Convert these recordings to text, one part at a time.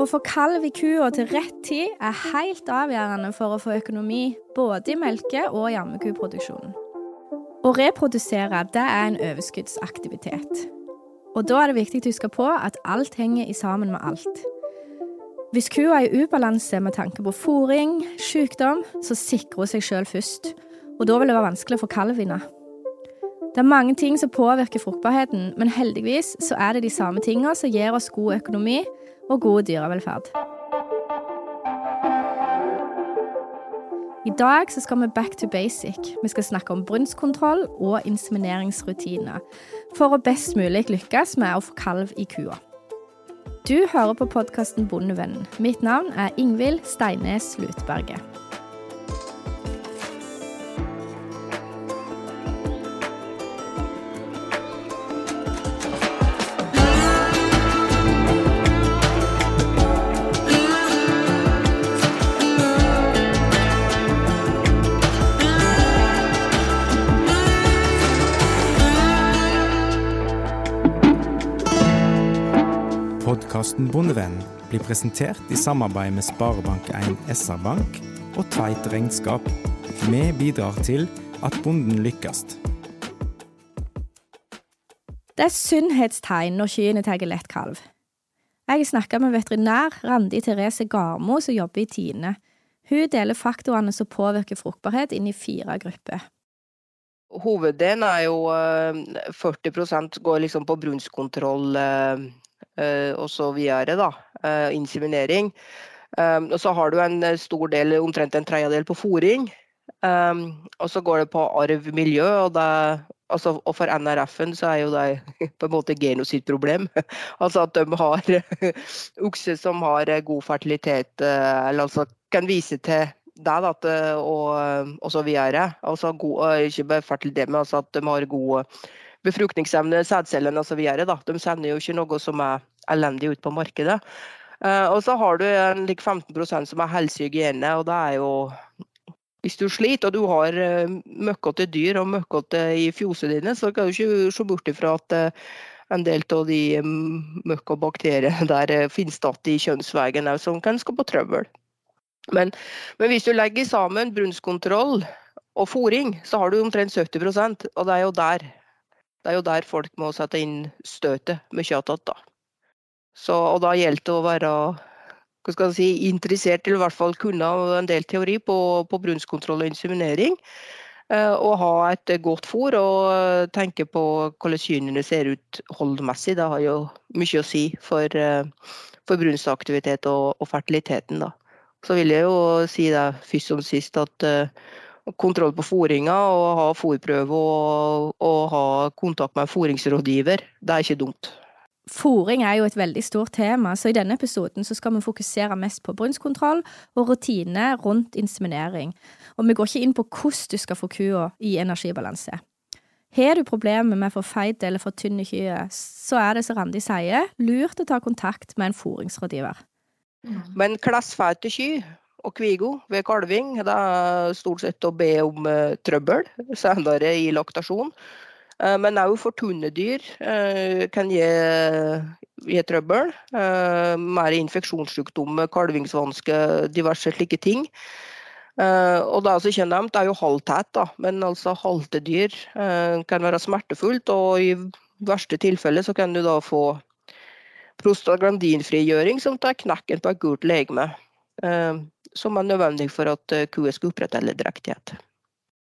Å få kalv i kua til rett tid er helt avgjørende for å få økonomi både i melke- og jammekuproduksjonen. Å reprodusere det er en overskuddsaktivitet. Og da er det viktig å huske på at alt henger i sammen med alt. Hvis kua er i ubalanse med tanke på fôring, sykdom, så sikrer hun seg sjøl først. Og da vil det være vanskelig å få kalv inne. Det er mange ting som påvirker fruktbarheten, men heldigvis så er det de samme tingene som gir oss god økonomi og god dyrevelferd. I dag så skal vi back to basic. Vi skal snakke om brunstkontroll og insemineringsrutiner for å best mulig lykkes med å få kalv i kua. Du hører på podkasten Bondevennen. Mitt navn er Ingvild Steines Lutberget. Podkasten Bondevennen blir presentert i samarbeid med Sparebank1 SR-Bank og Tveit Regnskap. Vi bidrar til at bonden lykkes. Det er sunnhetstegn når kyrne tar lett kalv. Jeg har snakka med veterinær Randi Therese Garmo som jobber i Tine. Hun deler faktorene som påvirker fruktbarhet, inn i fire grupper. Hoveddelen er jo eh, 40% går liksom på brunstkontroll eh, og så videre, da. eh, Inseminering. Eh, Og så har du en stor del, omtrent en tredjedel på fòring. Og så går det på arv, miljø, og, det, altså, og for NRF-en så er jo det på en måte genositt-problem. Altså at de har okser som har god fertilitet, eller altså kan vise til det, at, og, og så videre. Altså god, ikke bare fertilitet, men altså at de har god befruktningsevne, sædcellene osv. De sender jo ikke noe som er elendig ut på markedet. Eh, og så har du en like 15% som er helsehygiene, og det er jo hvis du sliter og du har uh, møkkete dyr og møkkete i fjosene dine, så kan du ikke se bort ifra at eh, en del av de um, møkk og bakteriene der finnes igjen i kjønnsveien òg, som kan skape trøbbel. Men, men hvis du legger sammen brunstkontroll og fòring, så har du omtrent 70% og det er jo der det er jo der folk må sette inn støtet mye attåt, da. Så, og da gjelder det å være hva skal jeg si, interessert, eller i hvert fall kunne en del teori på, på brunstkontroll og inseminering. eh, Og ha et godt fôr og tenke på hvordan kyrne ser ut holdmessig. Det har jo mye å si for, eh, for brunstaktivitet og, og fertiliteten. Da. Så vil jeg jo si det først som sist at eh, kontroll på fôringa og ha fôrprøve og, og ha kontakt med en fôringsrådgiver, det er ikke dumt. Fôring er jo et veldig stort tema, så i denne episoden så skal vi fokusere mest på brunstkontroll og rutiner rundt inseminering. Og vi går ikke inn på hvordan du skal få kua i energibalanse. Har du problemer med for feite eller for tynne kyr, så er det som Randi sier, lurt å ta kontakt med en fôringsrådgiver. Men klassfeite kyr og kvigo ved kalving, det er stort sett å be om uh, trøbbel senere i laktasjon. Uh, men òg for tunne dyr eh, kan gi, gi trøbbel. Mer infeksjonssykdommer, kalvingsvansker, diverse slike ting. Og det som ikke er nevnt, er jo halvtett, da. Men altså haltedyr kan være smertefullt, og i verste tilfelle så kan du da få prostaglandinfrigjøring som tar knekken på et gult legeme. Som er nødvendig for at eh, kua skal opprettholde drektighet.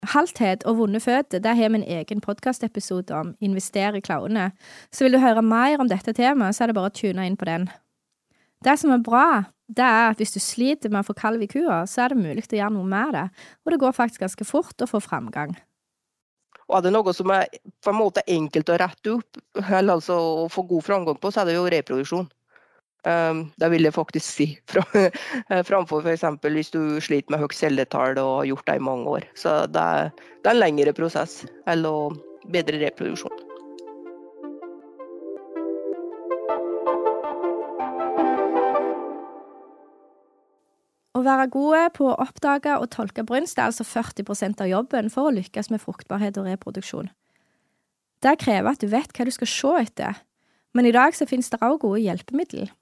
Halthet og vonde føtter det har vi en egen podkastepisode om, Investere i klauene. Så vil du høre mer om dette temaet, så er det bare å tune inn på den. Det som er bra, det er at hvis du sliter med å få kalv i kua, så er det mulig å gjøre noe med det, og det går faktisk ganske fort å få framgang. Og er det noe som er på en måte enkelt å rette opp, eller altså å få god framgang på, så er det jo reproduksjon. Um, det vil jeg faktisk si. Fra, framfor f.eks. hvis du sliter med høyt celletall og har gjort det i mange år. Så det er, det er en lengre prosess å bedre reproduksjon. Å være gode på å oppdage og tolke brunst er altså 40% av jobben for å lykkes med fruktbarhet og reproduksjon. Det krever at du vet hva du skal se etter, men i dag så finnes det også gode hjelpemidler.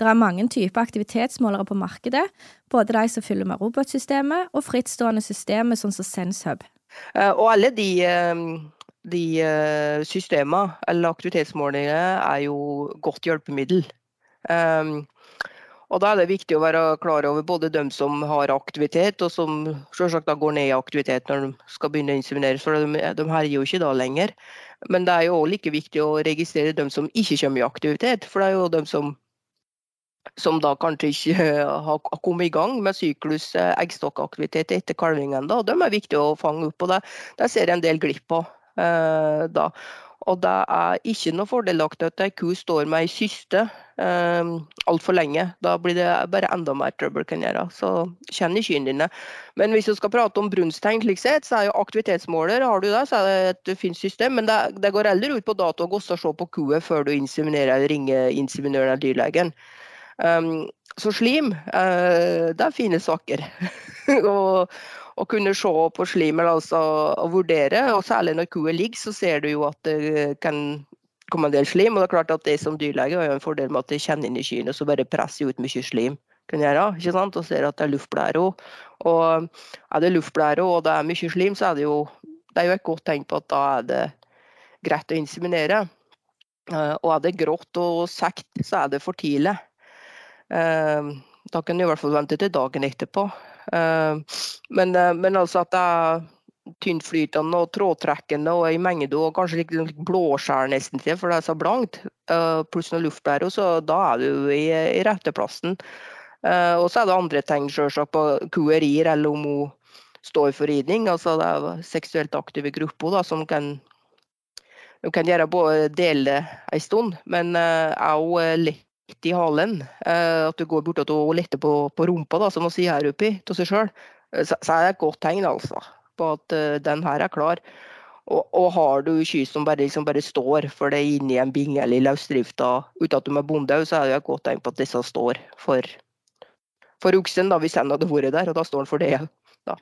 Det er mange typer aktivitetsmålere på markedet, både de som fyller med robotsystemet, og frittstående systemer sånn som SenseHub. Eh, og alle de, eh, de eh, systemene, eller aktivitetsmålingene, er jo godt hjelpemiddel. Og Da er det viktig å være klar over både dem som har aktivitet, og som selvsagt går ned i aktivitet når de skal begynne å inseminere. For de, de herjer jo ikke da lenger. Men det er jo like viktig å registrere dem som ikke kommer i aktivitet. For det er jo dem som, som da kanskje ikke har kommet i gang med syklus eh, eggstokkaktivitet etter kalvingen. Da. De er viktige å fange opp, og det, det ser jeg en del glipp av. Eh, da. Og det er ikke noe fordelaktig at ei ku står med ei kyste eh, altfor lenge. Da blir det bare enda mer trøbbel kan gjøre. Så kjenn i kyrne dine. Men hvis du skal prate om brunsttegn, slik sett, så er jo aktivitetsmåler har du det, så er det et fint system. Men det, det går heller ut på dato å se på kua før du inseminerer eller ringer inseminøren eller dyrlegen. Um, så slim, uh, det er fine saker. å kunne se på slimet altså, og vurdere. og Særlig når kua ligger, så ser du jo at det kan komme en del slim. og det er klart at det som dyrlege har jo en fordel med at de kjenner inn i kyrne så bare presser ut mye slim. kan gjøre, ikke sant? Og ser at det er luftblære. Og er det luftblære og det er mye slim, så er det jo, det er jo et godt tegn på at da er det greit å inseminere. Eh, og er det grått og sekt, så er det for tidlig. Eh, da kan du i hvert fall vente til dagen etterpå. Eh, men, eh, men altså at det er tyntflytende og trådtrekkende og i mengde og kanskje litt, blåskjær nesten til, for det er så blankt. Uh, pluss noe luftbære, så da er du i, i rette plassen. Uh, og så er det andre ting, selvsagt på kuerier eller om hun står for ridning. Altså det er seksuelt aktive grupper da, som kan, kan gjøre både dele en stund, men uh, òg litt i halen. Eh, at du går bort og letter på, på rumpa, da, som man sier her oppe til seg sjøl. Eh, så, så, er det et godt tegn altså, på at uh, den her er klar. Og, og har du kyr som bare, liksom bare står for det inni en binge eller i løsdrifta uten at de er bonde, så er det et godt tegn på at disse står for, for oksen, da, hvis den hadde vært der. Og da står den for det. Da.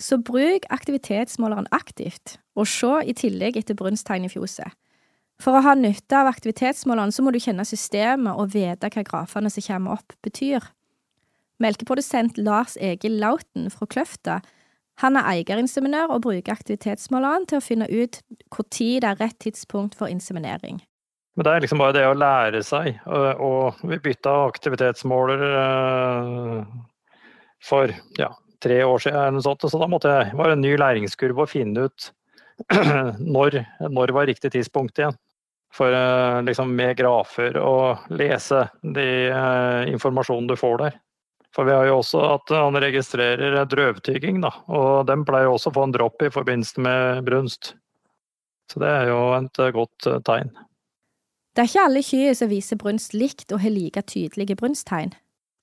Så bruk aktivitetsmåleren aktivt, og se i tillegg etter brunsttegn i fjoset. For å ha nytte av aktivitetsmåleren så må du kjenne systemet og vite hva grafene som kommer opp, betyr. Melkeprodusent Lars Egil Lauten fra Kløfta han er eierinseminør og bruker aktivitetsmåleren til å finne ut når det er rett tidspunkt for inseminering. Men det er liksom bare det å lære seg, å vi bytta aktivitetsmåler eh, for ja, tre år siden, sånt, så da måtte jeg, var det en ny læringskurve å finne ut når, når var riktig tidspunkt igjen for eh, liksom, med grafer og lese de uh, informasjonen du får der. For vi har jo også at han registrerer drøvtygging, da. Og den pleier også å få en dropp i forbindelse med brunst. Så det er jo et eh, godt tegn. Det er ikke alle kyr som viser brunst likt og har like tydelige brunsttegn.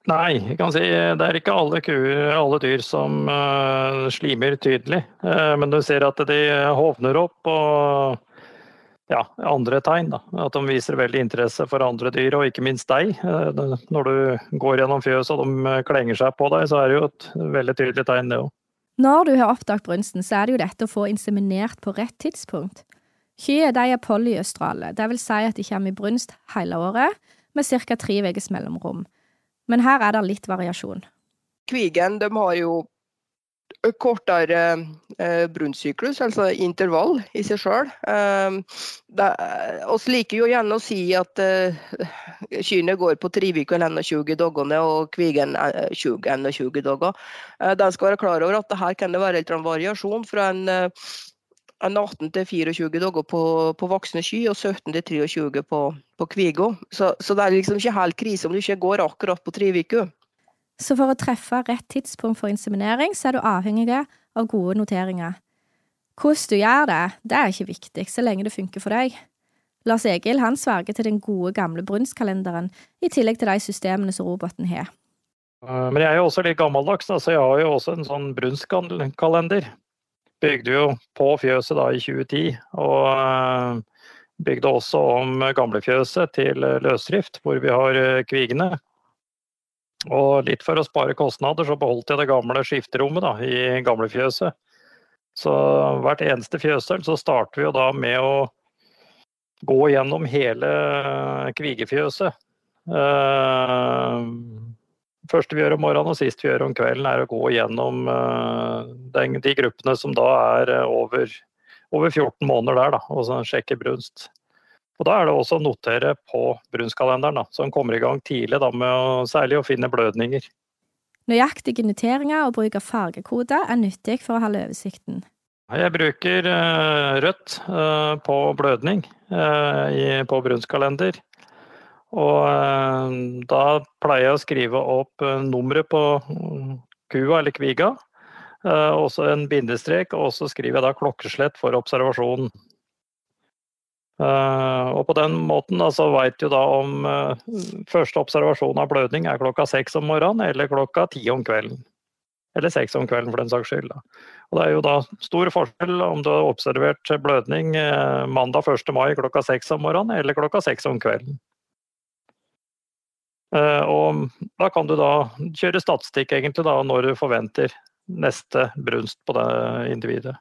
Nei, jeg kan si det er ikke alle, kuer, alle dyr som uh, slimer tydelig. Uh, men du ser at de hovner opp og ja, andre tegn. Da. At de viser veldig interesse for andre dyr, og ikke minst deg. Eh, når du går gjennom fjøset og de eh, klenger seg på deg, så er det jo et veldig tydelig tegn, det òg. Når du har oppdaget brunsten, så er det jo dette å få inseminert på rett tidspunkt. Kyr er polyøstrale, det vil si at de kommer i brunst hele året, med ca. tre ukers mellomrom. Men her er det litt variasjon. Kvigen de har jo kortere eh, brunstsyklus, altså intervall i seg sjøl. Vi liker jo gjerne å si at eh, kyrne går på tre uker 21 dager, og kvigen 20-21 dager. Eh, den skal være klar over at her kan det være litt variasjon fra en, en 18 til 24 dager på, på voksne sky og 17 til 23 på, på kviga. Så, så, det er liksom ikke helt krise om du ikke går akkurat på tre uker. Så for å treffe rett tidspunkt for inseminering, så er du avhengig av gode noteringer. Hvordan du gjør det, det er ikke viktig, så lenge det funker for deg. Lars Egil han sverger til den gode, gamle brunstkalenderen, i tillegg til de systemene som roboten har. Eh, men jeg er jo også litt gammeldags, så jeg har jo også en sånn brunstkalender. Bygde jo på fjøset da i 2010, og eh, bygde også om gamlefjøset til løsdrift, hvor vi har eh, kvigene. Og litt for å spare kostnader, så beholdt jeg det gamle skifterommet da, i gamlefjøset. Så hvert eneste fjøsøl så starter vi jo da med å gå gjennom hele kvigefjøset. første vi gjør om morgenen og sist vi gjør om kvelden, er å gå gjennom de gruppene som da er over, over 14 måneder der, da, og sjekke brunst. Og Da er det også å notere på brunstkalenderen, som kommer i gang tidlig da, med å, særlig å finne blødninger. Nøyaktige noteringer og bruk av fargekoder er nyttig for å holde oversikten. Jeg bruker uh, rødt uh, på blødning i, på brunstkalender. Og da pleier jeg å skrive opp nummeret på kua eller kviga. også en bindestrek, og så skriver jeg da klokkeslett for observasjonen. Uh, og på den måten så veit du da om uh, første observasjon av blødning er klokka seks om morgenen eller klokka ti om kvelden. Eller seks om kvelden, for den saks skyld. Da. Og Det er jo da stor forskjell om du har observert blødning uh, mandag 1. mai klokka seks om morgenen eller klokka seks om kvelden. og Da kan du da kjøre statistikk egentlig da når du forventer neste brunst på det individet.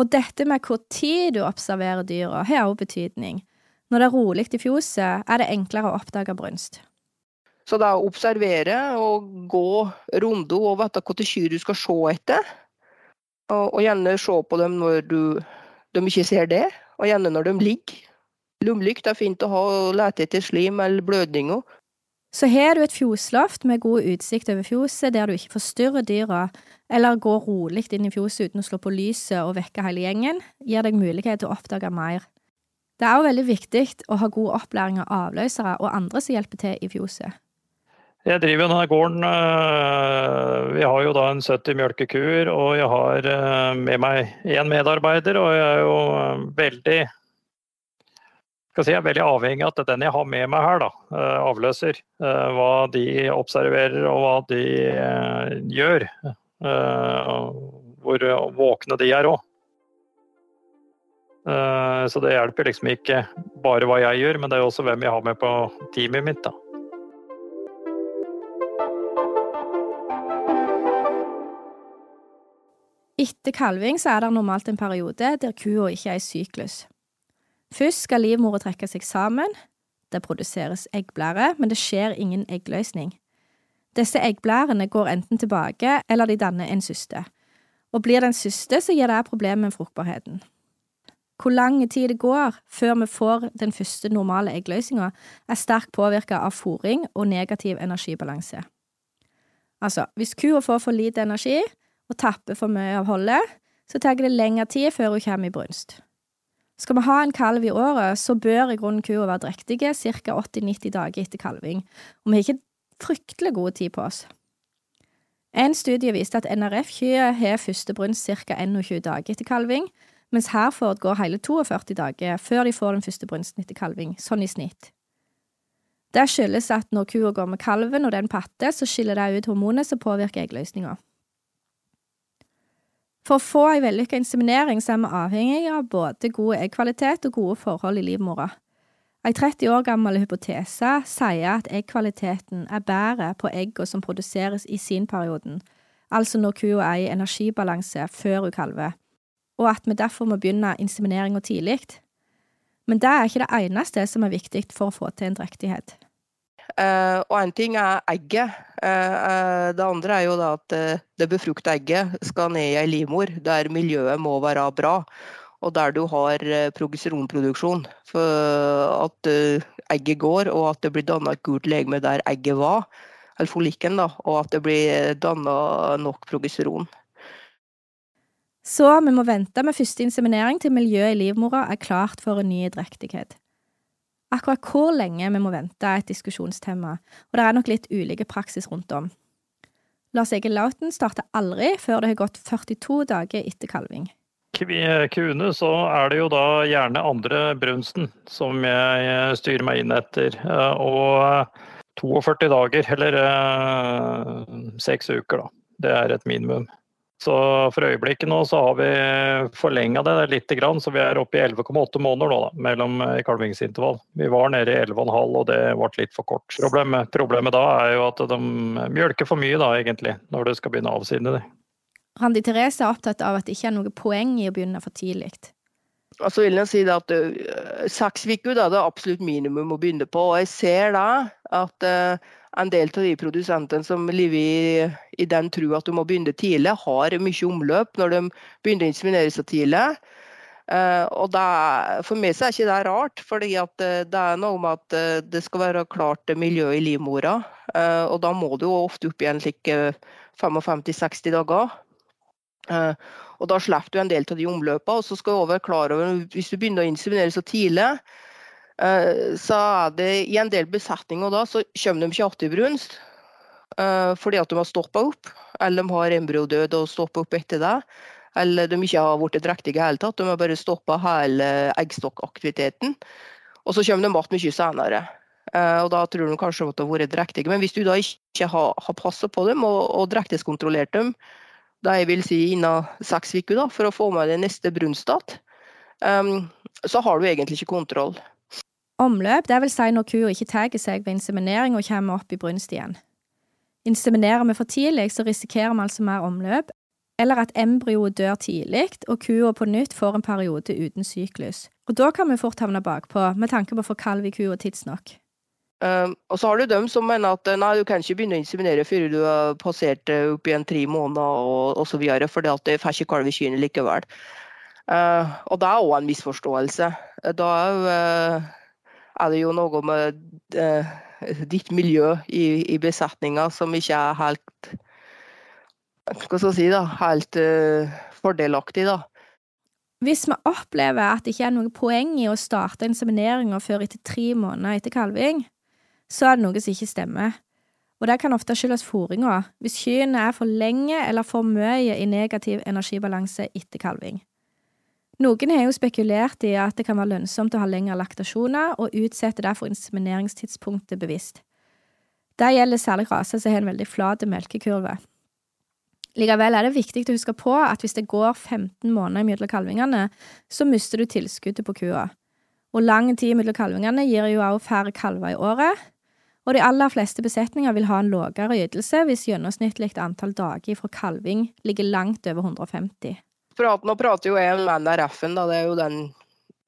Og dette med hvor tid du observerer dyra, har også betydning. Når det er rolig i fjoset, er det enklere å oppdage brunst. Så å observere og gå runder og vite hvilke kyr du skal se etter. Og, og, gjerne se på dem når du, de ikke ser det, og gjerne når de ligger. Lommelykt er fint å ha og lete etter slim eller blødninger. Så har du et fjosloft med god utsikt over fjoset, der du ikke forstyrrer dyra, eller går rolig inn i fjoset uten å slå på lyset og vekke hele gjengen, gir deg mulighet til å oppdage mer. Det er også veldig viktig å ha god opplæring av avløsere og andre som hjelper til i fjoset. Jeg driver denne gården øh, Vi har jo da en 70 mjølkekuer, og jeg har øh, med meg én medarbeider. Og jeg er jo øh, veldig si, er veldig avhengig av at den jeg har med meg her, da, eh, avløser, eh, hva de observerer og hva de eh, gjør. Hvor våkne de er òg. Så det hjelper liksom ikke bare hva jeg gjør, men det er også hvem jeg har med på teamet mitt. da. Etter kalving så er det normalt en periode der kua ikke er i syklus. Først skal livmora trekke seg sammen. Det produseres eggblære, men det skjer ingen eggløsning. Disse eggblærene går enten tilbake, eller de danner en syste. Og blir det en syste, så gir det problemer med fruktbarheten. Hvor lang tid det går før vi får den første normale eggløsninga, er sterkt påvirka av fòring og negativ energibalanse. Altså, hvis kua får for lite energi og tapper for mye av holdet, så tar det lengre tid før hun kommer i brunst. Skal vi ha en kalv i året, så bør i grunnen kua være drektige ca. 80-90 dager etter kalving, og vi har ikke fryktelig god tid på oss. En studie viste at NRF-kyr har første brunst ca. 21 dager etter kalving, mens Herford går hele 42 dager før de får den første brunsten etter kalving, sånn i snitt. Det skyldes at når kua går med kalven og den patter, så skiller det ut hormonet som påvirker eggløsninga. For å få ei vellykka inseminering så er vi avhengig av både god eggkvalitet og gode forhold i livmora. Ei 30 år gammel hypotese sier at eggkvaliteten er bedre på eggene som produseres i sinperioden, altså når kua er i energibalanse før hun kalver, og at vi derfor må begynne insemineringa tidlig. Men det er ikke det eneste som er viktig for å få til en drektighet. Uh, og en ting er egget. Uh, det andre er jo da at det befrukta egget skal ned i ei livmor der miljøet må være bra. Og der du har progesteronproduksjon. For at egget går, og at det blir danna et gult legeme der egget var, eller folikken, da, og at det blir danna nok progesteron. Så vi må vente med første inseminering til miljøet i livmora er klart for en ny drektighet. Akkurat hvor lenge vi må vente et diskusjonstema, og det er nok litt ulike praksis rundt om. Lars Egil Lauten starter aldri før det har gått 42 dager etter kalving. Kuene så er det jo da gjerne andre brunsten som jeg styrer meg inn etter. Og 42 dager, eller seks uker, da. Det er et minimum. Så for øyeblikket nå så har vi forlenga det litt, så vi er oppe i 11,8 måneder nå da, mellom i kalvingsintervall. Vi var nede i 11,5 og det ble litt for kort. Problemet, problemet, da er jo at de mjølker for mye da, egentlig, når du skal begynne å avsinde det. Randi Therese er opptatt av at det ikke er noe poeng i å begynne for tidlig. så vil jeg si at uh, seks uker er det absolutt minimum å begynne på. Og jeg ser da at uh, en del av de produsentene som lever i, i den tro at du må begynne tidlig, har mye omløp når de begynner å inseminere seg tidlig. Uh, og er, For meg så er ikke det rart, for det er noe med at det skal være klart miljø i livmora. og da må du ofte opp igjen slik 55-60 dager. Og da slipper du en del av de omløpene. Og så skal du være klar over hvis du begynner å inseminere så tidlig, eh, så er det i en del besetninger da, så kommer de ikke i brunst. Eh, fordi at de har stoppa opp, eller de har embryodød og stoppa opp etter det. Eller de ikke har blitt drektige i hele tatt, de har bare stoppa hele eggstokkaktiviteten. Og så kommer de tilbake mye senere. Uh, og da tror de kanskje at de har vært drektige. Men hvis du da ikke har, har passa på dem og, og drektighetskontrollert dem, da jeg vil si innen seks uker, for å få med deg neste brunstdat, um, så har du egentlig ikke kontroll. Omløp, det vil si når kua ikke tar seg ved inseminering og kommer opp i brunst igjen. Inseminerer vi for tidlig, så risikerer vi altså mer omløp, eller at embryoet dør tidlig og kua på nytt får en periode uten syklus. Og da kan vi fort havne bakpå, med tanke på å få kalv i kua tidsnok. Um, og så har du dem som mener at nei, du kan ikke begynne å inseminere før du har passert uh, opp igjen tre måneder og så videre, For det får ikke kalv i kyrne likevel. Uh, og det er òg en misforståelse. Da er uh, er det jo noe med ditt miljø i, i besetninga som ikke er helt Hva skal jeg si, da? Helt fordelaktig, da. Hvis vi opplever at det ikke er noe poeng i å starte insemineringa før etter tre måneder etter kalving, så er det noe som ikke stemmer. Og det kan ofte skyldes fôringa, hvis kyrne er for lenge eller for mye i negativ energibalanse etter kalving. Noen har jo spekulert i at det kan være lønnsomt å ha lengre laktasjoner, og utsetter derfor insemineringstidspunktet bevisst. Det gjelder særlig raser som har en veldig flat melkekurve. Likevel er det viktig å huske på at hvis det går 15 måneder mellom kalvingene, så mister du tilskuddet på kua. Og lang tid mellom kalvingene gir jo også færre kalver i året, og de aller fleste besetninger vil ha en lavere ytelse hvis gjennomsnittlig antall dager fra kalving ligger langt over 150. Praten nå prater jo jeg om NRF-en, da. Det er jo den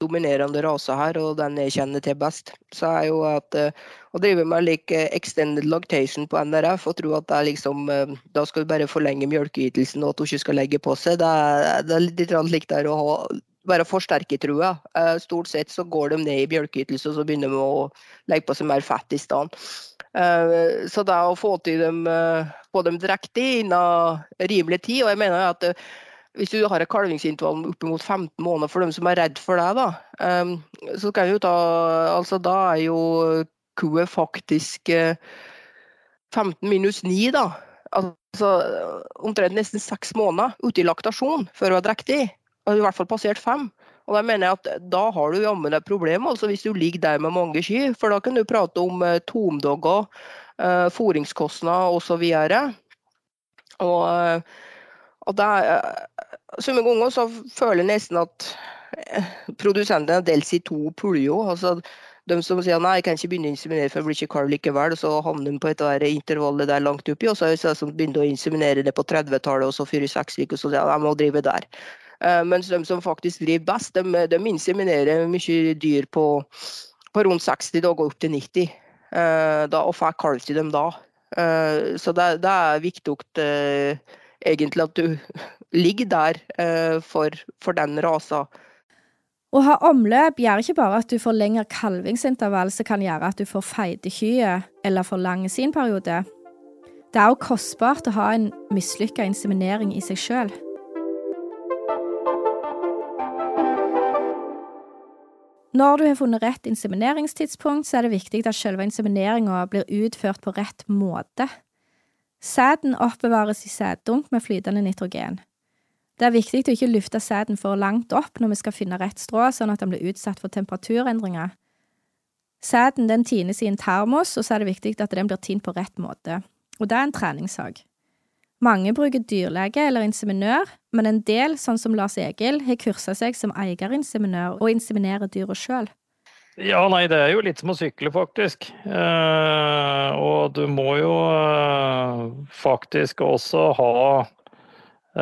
dominerende rasa her, og den jeg kjenner til best. Så er jo at uh, å drive med like extended lactation på NRF og tro at det er liksom uh, Da skal du bare forlenge melkeytelsen og at hun ikke skal legge på seg, det er, det er litt likt der å ha være forsterkertrua. Uh, stort sett så går de ned i bjølkeytelse og så begynner de å legge på seg mer fett i stedet. Så det å få til dem, få dem drektig innen rimelig tid og jeg mener at hvis du har et kalvingsintervall oppimot 15 måneder for dem som er redd for deg, da, um, så kan du ta altså Da er jo kua faktisk 15 minus 9, da. Altså omtrent nesten seks måneder ute i laktasjon før hun er drektig i hvert fall passert fem. Og Da mener jeg at da har du jammen et problem altså hvis du ligger der med mange kyr. For da kan du prate om eh, tomdogger, eh, fôringskostnader osv. Og, eh, og der, eh, Somme ganger så føler jeg nesten at produsentene deler seg i to puljer. Altså, de som sier nei, jeg kan ikke begynne å inseminere for jeg blir ikke kalv likevel. og Så havner de på et der intervallet der langt oppi. Og så er det de som begynner å inseminere det på 30-tallet og så fyrer seks uker og så sier ja, jeg må drive der. Eh, mens de som faktisk driver best, de, de inseminerer mye dyr på, på rundt 60 dager opp til 90. Eh, da, og får kalv til dem da. Eh, så det, det er viktig egentlig at du ligger der for, for den rasa. Å ha omløp gjør ikke bare at du får lengre kalvingsintervall som kan gjøre at du får feite kyr eller for lang sinperiode. Det er også kostbart å ha en mislykka inseminering i seg sjøl. Når du har funnet rett insemineringstidspunkt, så er det viktig at selve insemineringa blir utført på rett måte. Sæden oppbevares i sæddunk med flytende nitrogen. Det er viktig å ikke lufte sæden for langt opp når vi skal finne rett strå, sånn at den blir utsatt for temperaturendringer. Sæden den tines i en termos, og så er det viktig at den blir tint på rett måte. Og det er en treningssak. Mange bruker dyrlege eller inseminør, men en del, sånn som Lars Egil, har kursa seg som eierinseminør og inseminerer dyra sjøl. Ja, nei, det er jo litt som å sykle, faktisk. Eh, og du må jo eh, faktisk også ha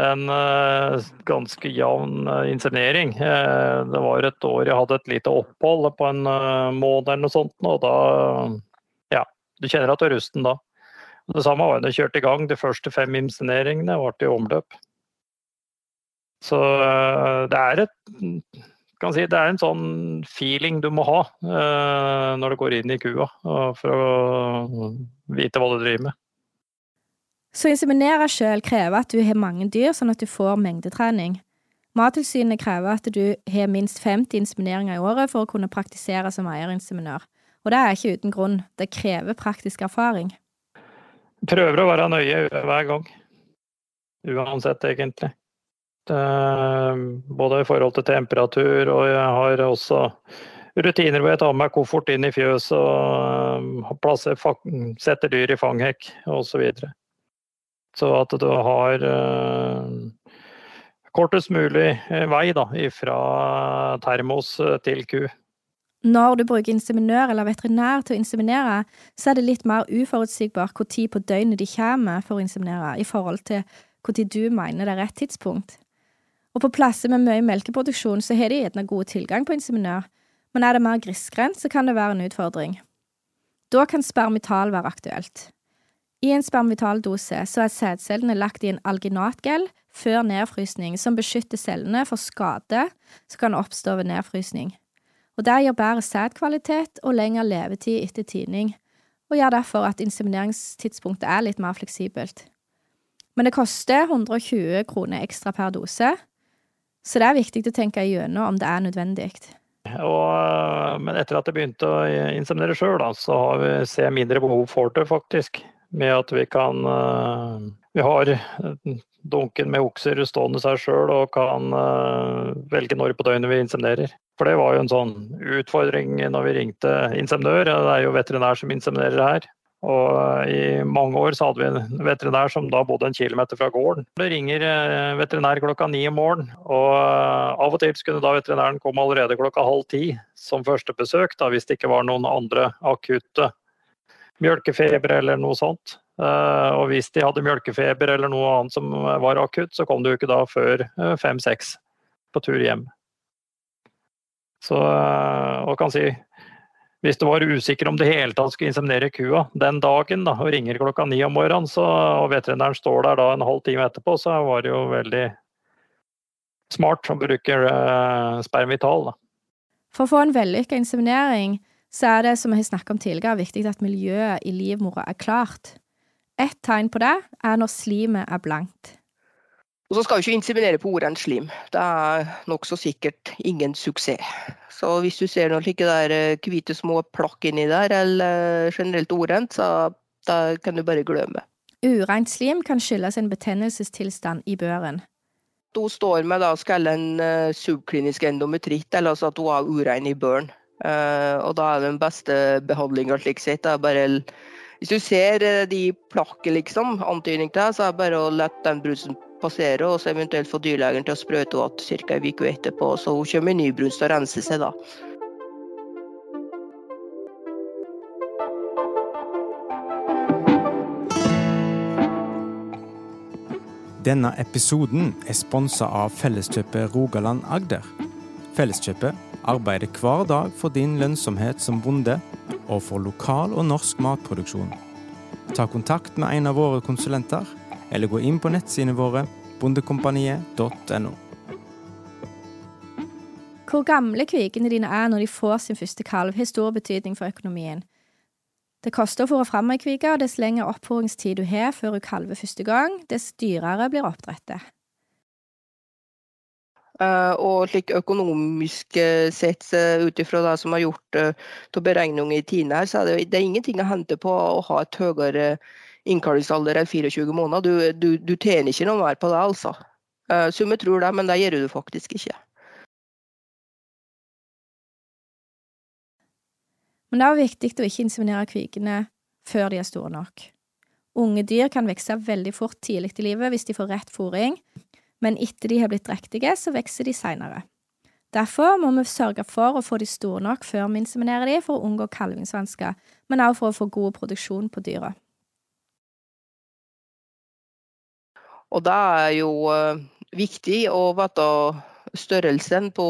en eh, ganske jevn uh, inseminering. Uh, det var et år jeg hadde et lite opphold på en måned eller noe sånt, og da Ja, du kjenner at du er rusten da. Det samme var da jeg kjørte i gang. De første fem inseneringene ble i omløp. Så det er et kan si, Det er en sånn feeling du må ha når du går inn i kua, for å vite hva du driver med. Så inseminere sjøl krever at du har mange dyr, sånn at du får mengdetrening. Mattilsynet krever at du har minst 50 insemineringer i året for å kunne praktisere som eierinseminør. Og det er ikke uten grunn, det krever praktisk erfaring. Prøver å være nøye hver gang. Uansett, egentlig. Det, både i forhold til temperatur, og jeg har også rutiner hvor jeg tar med koffert inn i fjøs og plasser, setter dyr i fanghekk osv. Så så at du har uh, kortest mulig eh, vei da, fra termos eh, til ku. Når du bruker inseminør eller veterinær til å inseminere, så er det litt mer uforutsigbart tid på døgnet de kommer for å inseminere, i forhold til tid du mener det er rett tidspunkt. Og på plasser med mye melkeproduksjon så har de gjerne god tilgang på inseminør, men er det mer grisgrendt, så kan det være en utfordring. Da kan spermital være aktuelt. I en spermitaldose så er sædcellene lagt i en alginatgel før nedfrysning, som beskytter cellene for skade som kan oppstå ved nedfrysning. Og Det gir bedre sædkvalitet og lengre levetid etter tining, og gjør derfor at insemineringstidspunktet er litt mer fleksibelt. Men det koster 120 kroner ekstra per dose, så det er viktig å tenke igjennom om det er nødvendig. Og, men etter at jeg begynte å inseminere sjøl, så har vi, ser mindre behov for det, faktisk med at vi kan eh, Vi har dunken med okser stående seg sjøl og kan eh, velge når på døgnet vi inseminerer. For det var jo en sånn utfordring når vi ringte inseminør. Det er jo veterinær som inseminerer her. Og eh, i mange år så hadde vi en veterinær som da bodde en kilometer fra gården. Det ringer veterinær klokka ni om morgenen, og av og til skulle da veterinæren komme allerede klokka halv ti som første besøk, da, hvis det ikke var noen andre akutte mjølkefeber eller noe sånt. Eh, og hvis de hadde mjølkefeber eller noe annet som var akutt, så kom du ikke da før eh, fem-seks på tur hjem. Så eh, og kan si hvis du var usikker om det hele tatt skulle inseminere kua den dagen da, og ringer klokka ni om morgenen, så, og veterinæren står der da en halv time etterpå, så var det jo veldig smart å bruke uh, spermital. Da. For å få en vellykka inseminering så er det, som vi har snakket om tidligere, viktig at miljøet i livmora er klart. Et tegn på det er når slimet er blankt. Og så skal vi ikke inseminere på ordet slim. Det er nokså sikkert ingen suksess. Så hvis du ser noen slike der eh, hvite små plakk inni der, eller eh, generelt orent, så da kan du bare glemme. Ureint slim kan skyldes en betennelsestilstand i børen. Hun står med da skal en uh, subklinisk endometritt, eller altså at hun er urein i børen. Og da er den beste behandlinga slik sett er bare Hvis du ser de plakkene, liksom, antydning til det, så er det bare å la den brusen passere, og så eventuelt få dyrlegen til å sprøyte henne ca. en uke etterpå, så hun kommer i ny brunst og renser seg da. Denne episoden er sponsa av Felleskjøpet Rogaland Agder. Felleskjøpet arbeider hver dag for din lønnsomhet som bonde, og for lokal og norsk matproduksjon. Ta kontakt med en av våre konsulenter, eller gå inn på nettsidene våre bondekompaniet.no. Hvor gamle kvikene dine er når de får sin første kalv, har stor betydning for økonomien. Det koster å fôre fram ei kvike, og dess lengre oppfòringstid du har før hun kalver første gang, dess dyrere blir oppdrettet. Eh, og slik økonomisk sett, ut ifra det som er gjort uh, av beregninger i Tine her, så er det, det er ingenting å hente på å ha et høyere innkallingsalder enn 24 måneder. Du, du, du tjener ikke noe mer på det, altså. Uh, Summe tror det, men det gjør du faktisk ikke. Men det er viktig å ikke inseminere kvikene før de er store nok. Unge dyr kan vokse veldig fort tidlig i livet hvis de får rett fôring, men etter de har blitt drektige, så vokser de seinere. Derfor må vi sørge for å få de store nok før vi inseminerer de, for å unngå kalvingsvansker, men også for å få god produksjon på dyra. Og det er jo viktig å vite størrelsen på,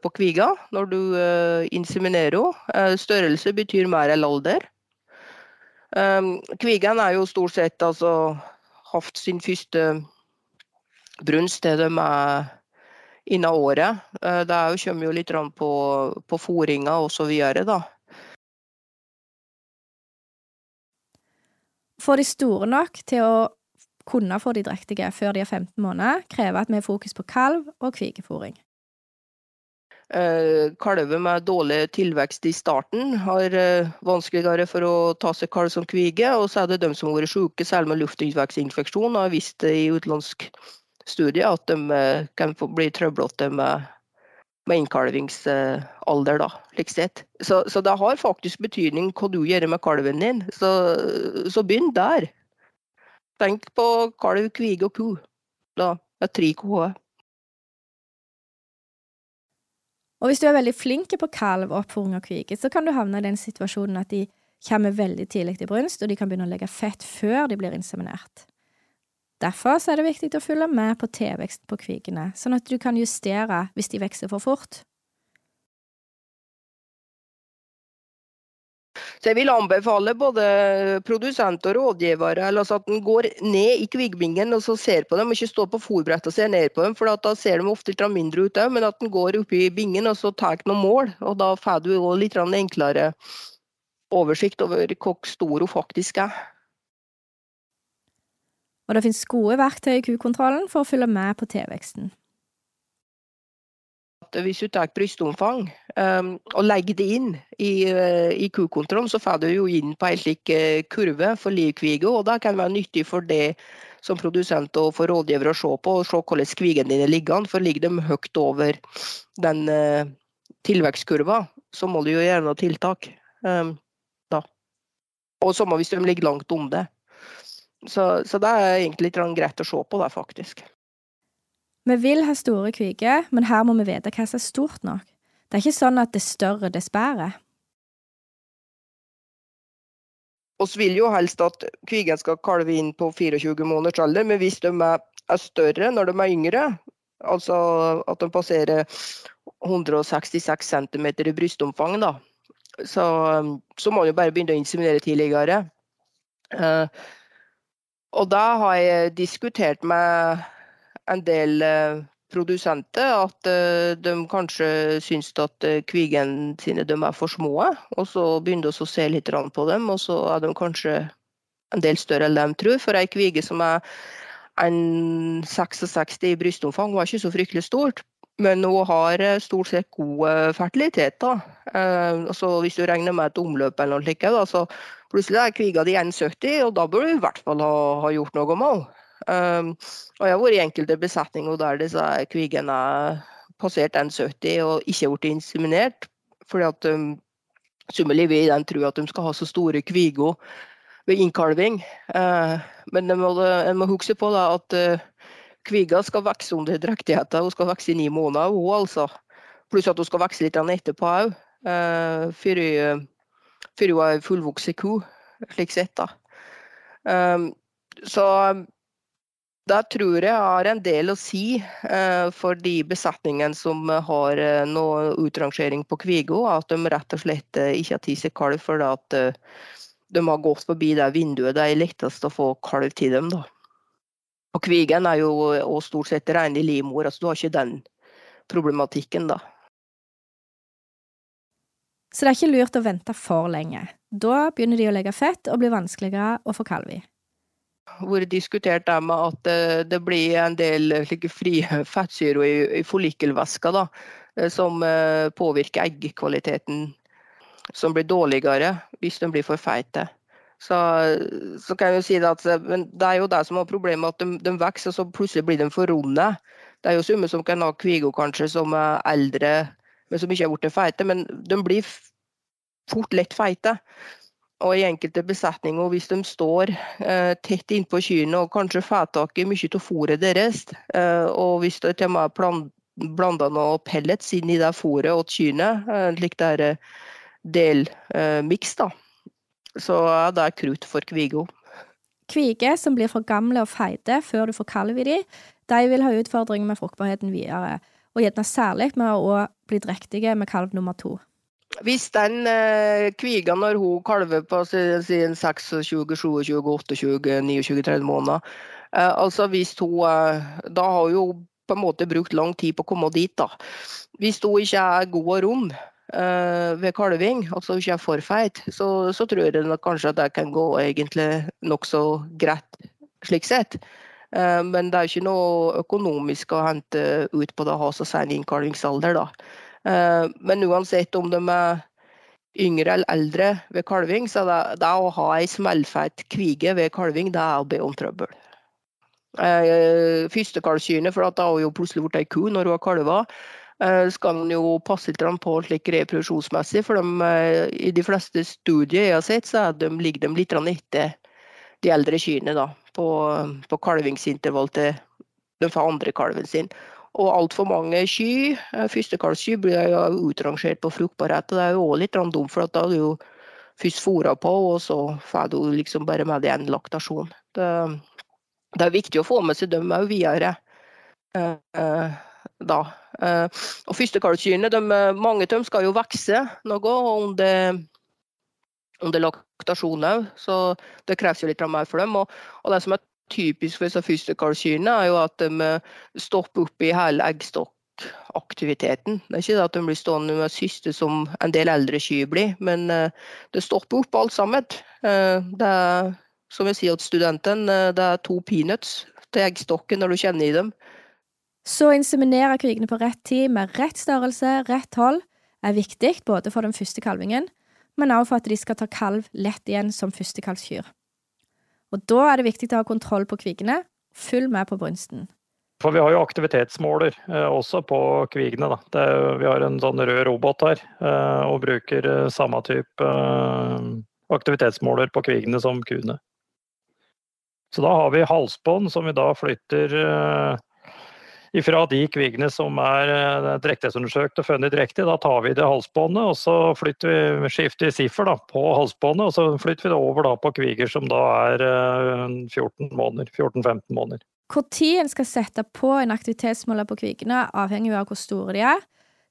på kviga når du inseminerer henne. Størrelse betyr mer enn alder. Kvigen er jo stort sett altså hatt sin første brunst til de er innen året. Det kommer jo litt på, på fôringa osv. da. Får de store nok til å kunne få de drektige før de er 15 måneder, krever at vi har fokus på kalv og kvigefòring. Eh, kalver med dårlig tilvekst i starten har eh, vanskeligere for å ta seg kalv som kvige. Og så er det de som har vært syke, særlig med luftveisinfeksjon, har vist i utenlandsk studie at de eh, kan bli trøblete med med innkalvingsalder, da, slik sett. Så, så, det har faktisk betydning hva du gjør med kalven din. Så, så begynn der. Tenk på kalv, kvige og ku. Da er tre k-er. Og hvis du er veldig flink på kalv, oppfòring og kvige, så kan du havne i den situasjonen at de kommer veldig tidlig til brunst, og de kan begynne å legge fett før de blir inseminert. Derfor er det viktig å følge med på tilvekst på kvigene, sånn at du kan justere hvis de vokser for fort. Så jeg vil anbefale både produsenter og rådgivere altså at en går ned i kvigbingen og så ser på dem, ikke stå på fòrbrettet og ser ned på dem, for da ser de ofte litt mindre ut men at en går opp i bingen og så tar noen mål. og Da får du litt enklere oversikt over hvor stor hun faktisk er. Og det finnes gode verktøy i kukontrollen for å følge med på tilveksten. Hvis du tar brystomfang um, og legger det inn i, uh, i kukontrollen, så får du jo inn på en slik uh, kurve for livkvige, og det kan være nyttig for det som produsent og for rådgiver å se på, og se hvordan kvigene dine ligger. For ligger de høyt over den uh, tilvekstkurva, så må du jo gjøre noe tiltak. Um, da. Og samme hvis de ligger langt om det. Så, så det er egentlig litt greit å se på, det, faktisk. Vi vil ha store kviger, men her må vi vite hva som er stort nok. Det er ikke sånn at det større, dess bedre. Vi vil jo helst at kvigen skal kalve inn på 24 måneders alder, men hvis de er større når de er yngre, altså at de passerer 166 cm i brystomfang, da, så, så må man jo bare begynne å inseminere tidligere. Uh, og da har jeg diskutert med en del eh, produsenter at eh, de kanskje syns at kvigen kvigene sine er for små. Og så begynner vi å se litt på dem, og så er de kanskje en del større enn de tror. For ei kvige som er en 66 i brystomfang, var ikke så fryktelig stort. Men hun har stort sett god fertilitet. da. Altså, hvis du regner med et omløp eller noe slikt, så Plutselig er kviga di 1,70, og da bør du i hvert fall ha, ha gjort noe med henne. Um, og jeg har vært i enkelte besetninger der disse kvigene er passert 1,70 og ikke blitt inseminert. fordi at um, Summelig vil den tro at de skal ha så store kviger ved innkalving. Uh, men en må, må, huske på da, at uh, kviga skal vokse under drektigheten. Hun skal vokse i ni måneder, hun altså. Pluss at hun skal vokse litt etterpå òg. Uh, før hun er fullvokst ku, slik sett. da. Um, så det tror jeg har en del å si uh, for de besetningene som har uh, noe utrangering på Kvigo, At de rett og slett uh, ikke har tatt seg kalv fordi at de har gått forbi det vinduet det er lettest å få kalv til dem. da. Og kvigen er jo stort sett rene livmor, altså du har ikke den problematikken, da. Så det er ikke lurt å vente for lenge. Da begynner de å legge fett og blir vanskeligere å få kalv i. Det har vært diskutert det med at eh, det blir en del slike frie fettsyrer i, i follikelvæska eh, som eh, påvirker eggkvaliteten, som blir dårligere hvis de blir for feite. Så, så, kan jeg jo si det at det er jo det som er problemet, at de, de vokser, og så plutselig blir de for runde. Det er jo summe som kan ha kvigo kanskje som er eldre men som ikke har blitt feite. Men de blir fort lett feite. Og i enkelte besetninger, hvis de står eh, tett innpå kyrne og kanskje får tak i mye av fôret deres, eh, og hvis det til og med er blanda noe pellets inn i det fôret til kyrne, eh, slik det er delmiks, eh, da, så er det krutt for kvigo. Kviger som blir for gamle og feite før du får kalv i de, de vil ha utfordringer med fruktbarheten videre, og gjerne særlig med å bli drektige med kalv nummer to. Hvis den eh, kviga når hun kalver på siden 26, 27, 28, 29, 30 måneder eh, altså hvis hun, eh, Da har hun på en måte brukt lang tid på å komme dit. da. Hvis hun ikke er god og rund eh, ved kalving, altså ikke er for feit, så, så tror jeg nok kanskje at det kan gå egentlig nokså greit slik sett. Eh, men det er ikke noe økonomisk å hente ut på det å ha så sen innkalvingsalder. da. Eh, men uansett om de er yngre eller eldre ved kalving, så det, det å ha ei smellfeit kvige ved kalving, det er å be om trøbbel. Eh, Førstekalvkyrne, for da har hun plutselig blitt ei ku når hun har kalva, eh, skal man jo passe litt på slik reproduksjonsmessig. For de, i de fleste studier jeg har sett, så de, ligger de litt etter de eldre kyrne da, på, på kalvingsintervall til den andre kalven sin. Og altfor mange sky, eh, førstekalvsky, blir jo utrangert på fruktbarhet. og Det er jo òg litt dumt, for da er du jo først fôra på, og så får du liksom bare med deg en laktasjon. Det, det, er viktig å få med seg dem òg videre. Eh, eh, da. Eh, og førstekalvskyene, mange av dem skal jo vokse noe under, under laktasjon òg, så det kreves jo litt mer for dem. Og, og det som er typisk for disse førstekalvkyrne, er jo at de eh, stopper opp i hele eggstokkaktiviteten. Det er ikke det at de blir stående med syste som en del eldre kyr blir, men eh, det stopper opp alt sammen. Eh, det er, som jeg sier til studenten, det er to peanuts til eggstokken når du kjenner i dem. Så å inseminere kvigene på rett tid med rett størrelse, rett hold, er viktig både for den første kalvingen, men også for at de skal ta kalv lett igjen som førstekalvskyr. Og da er det viktig å ha kontroll på kvigene. Følg med på brunsten. For vi har jo aktivitetsmåler eh, også på kvigene. Da. Det, vi har en sånn rød robot her eh, og bruker eh, samme type eh, aktivitetsmåler på kvigene som kuene. Så da har vi halsbånd som vi da flytter eh, fra de kvigene som er eh, drektighetsundersøkt og funnet direkte, da tar vi det halsbåndet og så flytter vi, skifter siffer da, på halsbåndet. Og så flytter vi det over da, på kviger som da er 14-15 måneder, 14-15 måneder. Tid en skal sette på en aktivitetsmåler på kvigene, avhenger av hvor store de er.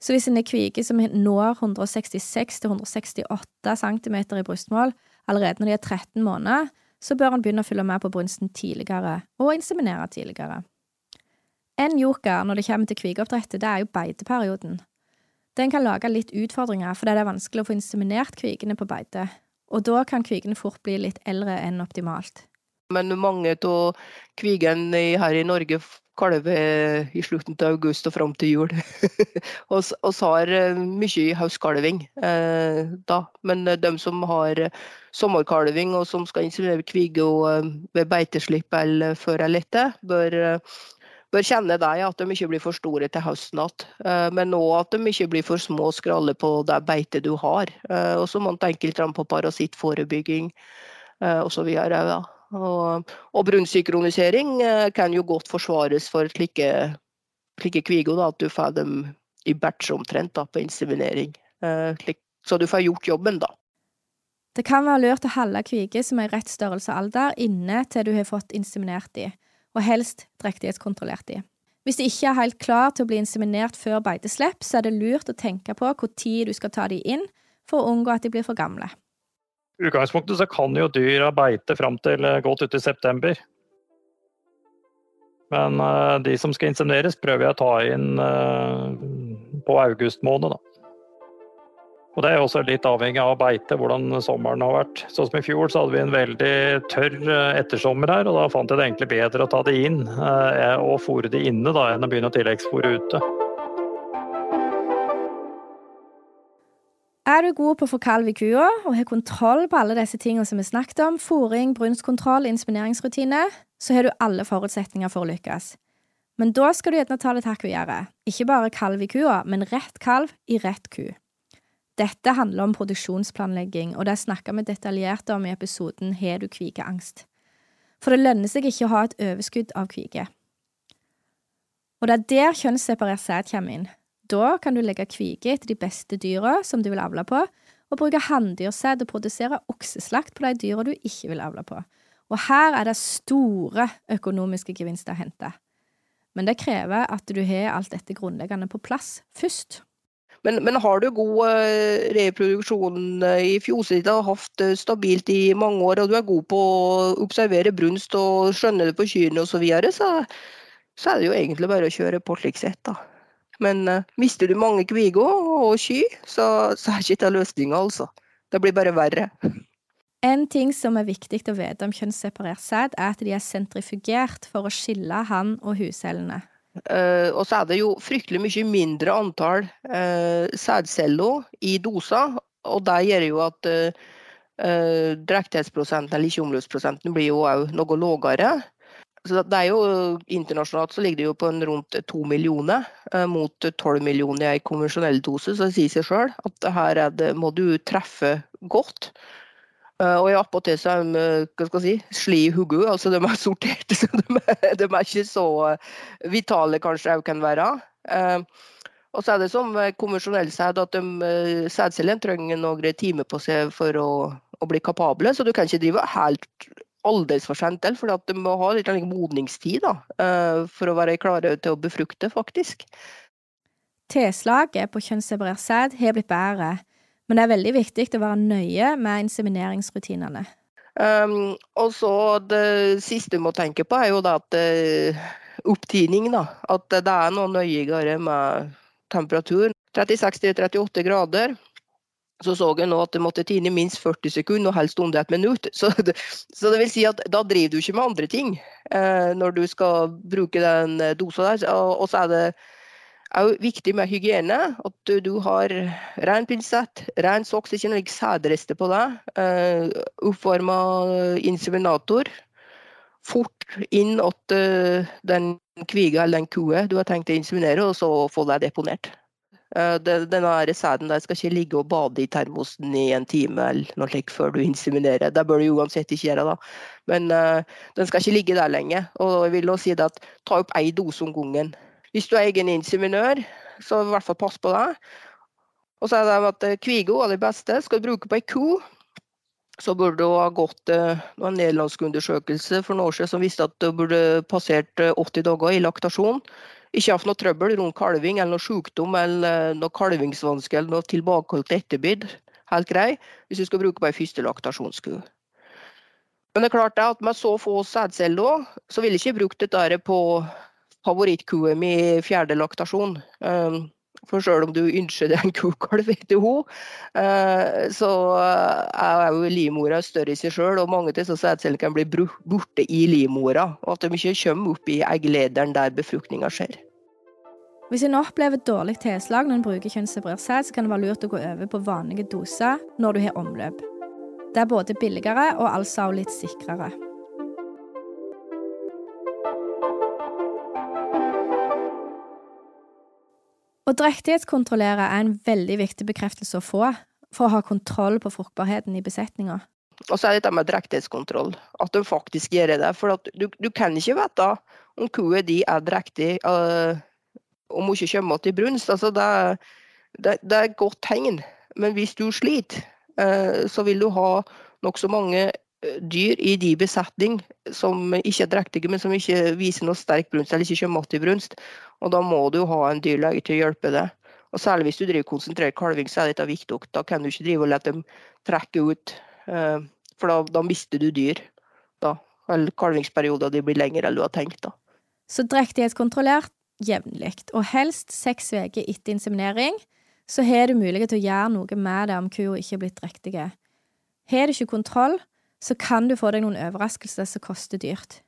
Så hvis en er kvige som når 166-168 cm i brystmål allerede når de er 13 måneder, så bør en begynne å følge med på brunsten tidligere og inseminere tidligere. En joker når det kommer til kvigeoppdrettet, det er jo beiteperioden. Den kan lage litt utfordringer fordi det er vanskelig å få inseminert kvigene på beite, og da kan kvigene fort bli litt eldre enn optimalt. Men mange av kvigene her i Norge kalver i slutten av august og fram til jul. Vi har eh, mye høstkalving eh, da, men de som har sommerkalving og som skal inseminere kvige eh, ved beiteslipp eller før eller etter, bør bør kjenne deg at de ikke blir for store til høsten igjen. Eh, men òg at de ikke blir for små og skralle på det beitet du har. Eh, og så må man tenke litt på parasittforebygging eh, osv. Ja. Og, og brunnsynkronisering kan jo godt forsvares for slike, slike kviger, at du får dem i batch omtrent da, på inseminering. Så du får gjort jobben, da. Det kan være lurt å holde kviger som er i rett størrelse og alder, inne til du har fått inseminert de og helst drektighetskontrollert de. Hvis de ikke er helt klar til å bli inseminert før beiteslipp, så er det lurt å tenke på hvor tid du skal ta de inn, for å unngå at de blir for gamle. I utgangspunktet så kan jo dyr beite fram til eh, godt ut i september. Men uh, de som skal insemineres, prøver jeg å ta inn uh, på august måned, da. Og Det er også litt avhengig av beite, hvordan sommeren har vært. Sånn som I fjor så hadde vi en veldig tørr eh, ettersommer her, og da fant jeg det egentlig bedre å ta det inn eh, og fôre det inne da, enn å begynne å tilleggsfôre ute. Er du god på å få kalv i kua og har kontroll på alle disse tingene som vi snakket om, fòring, brunstkontroll, insemineringsrutine, så har du alle forutsetninger for å lykkes. Men da skal du gjerne ta det takk gjøre. Ikke bare kalv i kua, men rett kalv i rett ku. Dette handler om produksjonsplanlegging, og det snakka vi detaljert om i episoden Har du kvikeangst? For det lønner seg ikke å ha et overskudd av kvike. Og det er der kjønnsseparert sæd kommer inn. Da kan du legge kvike etter de beste dyra som du vil avle på, og bruke hanndyrsæd og produsere okseslakt på de dyra du ikke vil avle på. Og her er det store økonomiske gevinster å hente. Men det krever at du har alt dette grunnleggende på plass først. Men, men har du god uh, reproduksjon uh, i ditt har hatt stabilt i mange år, og du er god på å observere brunst og skjønne det på kyrne osv., så, så så er det jo egentlig bare å kjøre på slik sett, da. Men uh, mister du mange kviger og sky, så, så er ikke det løsninga, altså. Det blir bare verre. En ting som er viktig å vite om kjønnsseparert sæd, er at de er sentrifugert for å skille hann- og huscellene. Uh, og så er det jo fryktelig mye mindre antall uh, sædceller i doser, og det gjør jo at uh, uh, drektighetsprosenten eller ikke-omløpsprosenten blir jo òg noe lavere. Så det er jo, Internasjonalt så ligger det jo på rundt to millioner mot tolv millioner i en konvensjonell dose. Så det sier seg sjøl at her det, må du treffe godt. Uh, og i attpåtil så er de hva skal jeg si, sli i hodet, altså de er sorterte. Så de er, de er ikke så vitale kanskje òg kan være. Og så er det som konvensjonell sæd at sædcellene trenger noen timer på seg for å, å, bli kapable. Så du kan ikke drive helt aldeles for sent til, for de må ha litt modningstid da, for å være klare til å befrukte, faktisk. T-slaget på kjønnsseparert sæd har blitt bedre, men det er veldig viktig å være nøye med insemineringsrutinene. Um, og så Det siste du må tenke på, er jo da at uh, opptining. da, At det er noe nøyere med temperatur. 36-38 grader så så jeg nå at det måtte tine minst 40 sekunder, og helst under et minutt. Så det, så det, vil si at da driver du ikke med andre ting eh, når du skal bruke den eh, dosa der. Og, så er det òg viktig med hygiene. At du, har ren pinsett, ren soks, ikke noe sædrester på deg. Eh, oppvarma inseminator. Fort inn at den kviga eller den kua du har tenkt å inseminere, og så få deg deponert. Eh, denne sæden der skal ikke ligge og bade i termosen i en time eller noe slikt før du inseminerer. Det bør du uansett ikke gjøre, da. Men uh, den skal ikke ligge der lenge. Og jeg vil også si at ta opp én dose om gangen. Hvis du er egen inseminør, så i hvert fall pass på det. Og så er det at eh, Kvigo er det beste. Skal du bruke på ei ku, så burde du ha gått uh, en nederlandsk undersøkelse for noen år siden som viste at du burde passert 80 dager i laktasjon ikke hatt noe trøbbel rundt kalving eller noe sykdom eller noe kalvingsvanske eller noe tilbakeholdt etterbid. Helt grei hvis du skal bruke på ei første laktasjonsku. Men det er klart at med så få sædceller, så vil jeg ikke bruke dette på favorittkua mi i fjerde laktasjon. Um, for selv om du ønsker deg en kukalv etter henne, eh, så er jo livmora større i seg selv, og mange av disse kan bli borte i livmora. Og at de ikke kommer opp i egglederen der befruktninga skjer. Hvis en opplever dårlig tilslag når en bruker kjønnsseparert sæd, så kan det være lurt å gå over på vanlige doser når du har omløp. Det er både billigere og altså litt sikrere. Å drektighetskontrollere er en veldig viktig bekreftelse å få for å ha kontroll på fruktbarheten i besetninga. Og så er det dette med drektighetskontroll, at de faktisk gjør det. For du, du, kan ikke vite om kua di er drektig uh, om hun ikke kommer til brunst. Altså det, det, det, er et godt tegn. Men hvis du sliter, uh, så vil du ha nokså mange dyr i de besetning som ikke er drektige, men som ikke viser noe sterk brunst eller ikke kommer til brunst. Og da må du ha en dyrlege til å hjelpe deg. Og Særlig hvis du driver konsentrert kalving, så er dette viktig. Da kan du ikke drive og la dem trekke ut, eh, for da, da mister du dyr. Da. Eller kalvingsperioden din blir lengre enn du har tenkt. da. Så drektighetskontrollert jevnlig, og helst seks uker etter inseminering, så har du mulighet til å gjøre noe med det om kua ikke er blitt drektige. Har du ikke kontroll, så kan du få deg noen overraskelser som koster dyrt.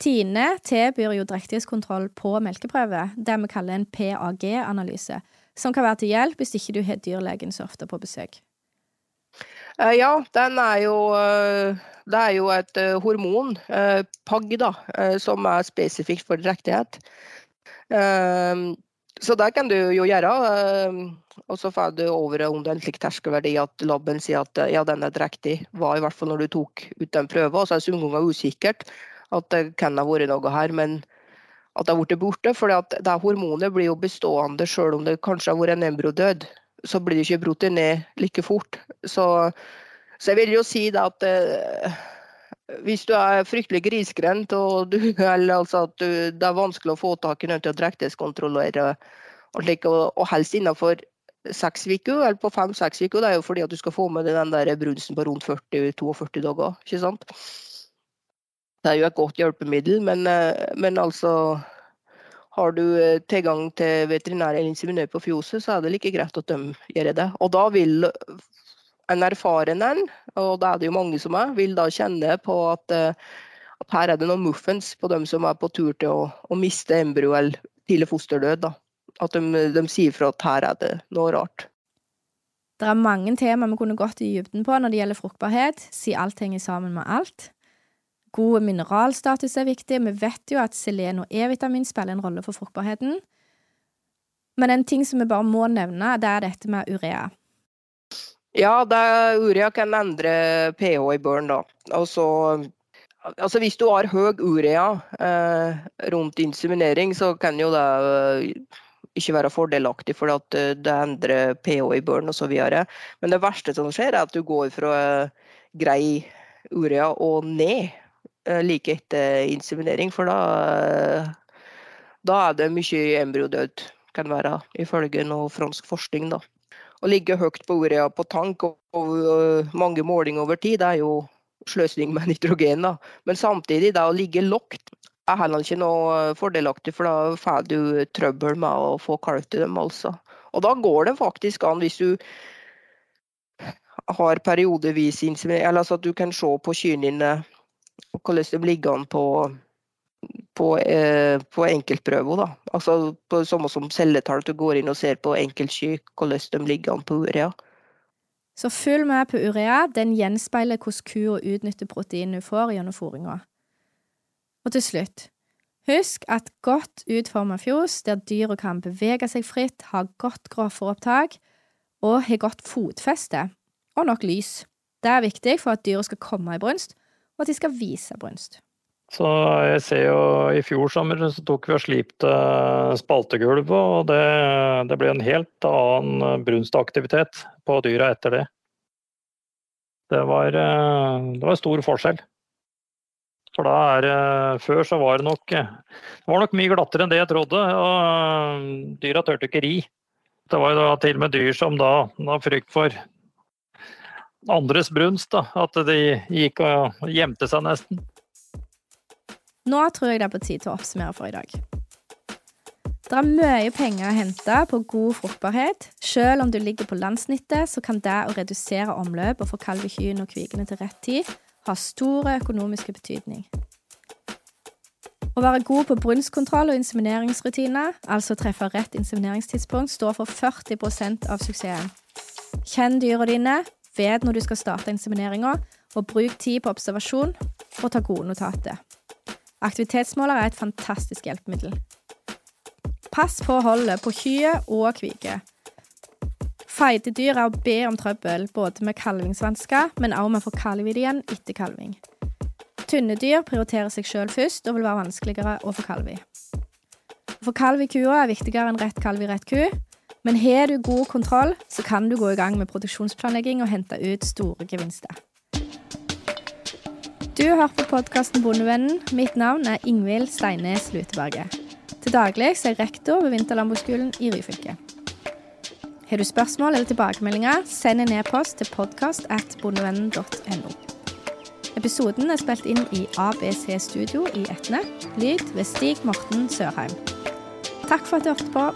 Tine tilbyr jo drektighetskontroll på melkeprøve, det vi kaller en PAG-analyse, som kan være til hjelp hvis ikke du har dyrlegen så ofte på besøk. Eh, ja, den er jo eh, Det er jo et eh, hormon, PAG, da, som er spesifikt for drektighet. Så det kan du jo gjøre. Ehm, og så får du over under en slik terskelverdi at laben sier at ja, den er drektig. Var i hvert fall når du tok ut den prøven. Og så er det noen ganger usikkert at det kan ha vært noe her, men at det har blitt borte. For det hormonet blir jo bestående selv om det kanskje har vært en embrodød. Så blir det ikke brutt ned like fort. Så, så, jeg vil jo si det at uh, hvis du er fryktelig grisgrendt og, du, altså du, det er vanskelig å få tak i noen til å drektighetskontrollere, og, og, helst innenfor seks uker, eller på fem-seks uker, det er jo fordi at du skal få med deg den der brunsten på rundt 40-42 dager. ikke sant? Det er jo et godt hjelpemiddel, men, eh, men altså har du eh, tilgang til veterinær eller inseminør på fjoset, så er det like greit at de gjør det. Og da vil en erfaren en, og det er det jo mange som er, vil da kjenne på at, eh, at her er det noen muffens på dem som er på tur til å, å miste embryo eller tidlig fosterdød. Da. At de, de sier fra at her er det noe rart. Det er mange temaer vi kunne gått i dybden på når det gjelder fruktbarhet, siden alt henger sammen med alt. God mineralstatus er viktig. Vi vet jo at selen og E-vitamin spiller en rolle for fruktbarheten. Men en ting som vi bare må nevne, det er dette med urea. Ja, er, urea kan endre pH i børn, da. Altså, altså hvis du har høy urea eh, rundt inseminering, så kan jo det eh, ikke være fordelaktig, for at eh, det endrer pH i børn osv. Men det verste som skjer, er at du går fra eh, grei urea og ned like etter inseminering. For da, da er det mye embryodød, kan være, ifølge noe fransk forskning. da å ligge høyt på urea på tank og, og, mange målinger over tid, det er jo sløsing med nitrogen. Da. Men samtidig, det å ligge lågt er heller ikke noe fordelaktig, for da får du trøbbel med å få kalv til dem. altså. Og da går det faktisk an, hvis du har periodevis eller altså at du kan se på kyrne dine hvordan de ligger an på på, eh, på enkeltprøver. Altså på samme som celletall, du går inn og ser på enkeltsky hvordan de ligger an på urea. Så følg med på urea. Den gjenspeiler hvordan kua utnytter proteinet hun får gjennom fôringa. Og til slutt, husk at godt utforma fjos, der dyra kan bevege seg fritt, har godt grovfòropptak og har godt fotfeste, og nok lys. Det er viktig for at dyra skal komme i brunst, og at de skal vise brunst. Så jeg ser jo i fjor sommer så tok vi og slipte spaltegulvet, og det, det ble en helt annen brunstaktivitet på dyra etter det. Det var, det var stor forskjell. For da er Før så var det nok Det var nok mye glattere enn det jeg trodde, og dyra turte ikke ri. Det var jo til og med dyr som da av frykt for andres brunst, da, at de gikk og gjemte seg nesten. Nå tror jeg det er på tide å oppsummere for i dag. Det er mye penger å hente på god fruktbarhet. Selv om du ligger på landsnittet, så kan det å redusere omløp og få kalvekyrne og kvigene til rett tid ha stor økonomisk betydning. Å være god på brunstkontroll og insemineringsrutiner, altså treffe rett insemineringstidspunkt, står for 40 av suksessen. Kjenn dyra dine, vet når du skal starte insemineringa, og bruk tid på observasjon og ta gode notater. Aktivitetsmåler er et fantastisk hjelpemiddel. Pass på holdet på kyet og kvike. Feite dyr er å be om trøbbel både med kalvingsvansker, men også med å få kalv igjen etter kalving. Tynne dyr prioriterer seg sjøl først og vil være vanskeligere å få kalv i. Å få kalv i kua er viktigere enn rett kalv i rett ku, men har du god kontroll, så kan du gå i gang med produksjonsplanlegging og hente ut store gevinster. Du hører på podkasten Bondevennen. Mitt navn er Ingvild Steines Luteberget. Til daglig er jeg rektor ved Vinterlandbruksskolen i Ryfylke. Har du spørsmål eller tilbakemeldinger, send en e-post til podkast. Episoden er spilt inn i ABC Studio i Etne. Lyd ved Stig Morten Sørheim. Takk for at du hørte på.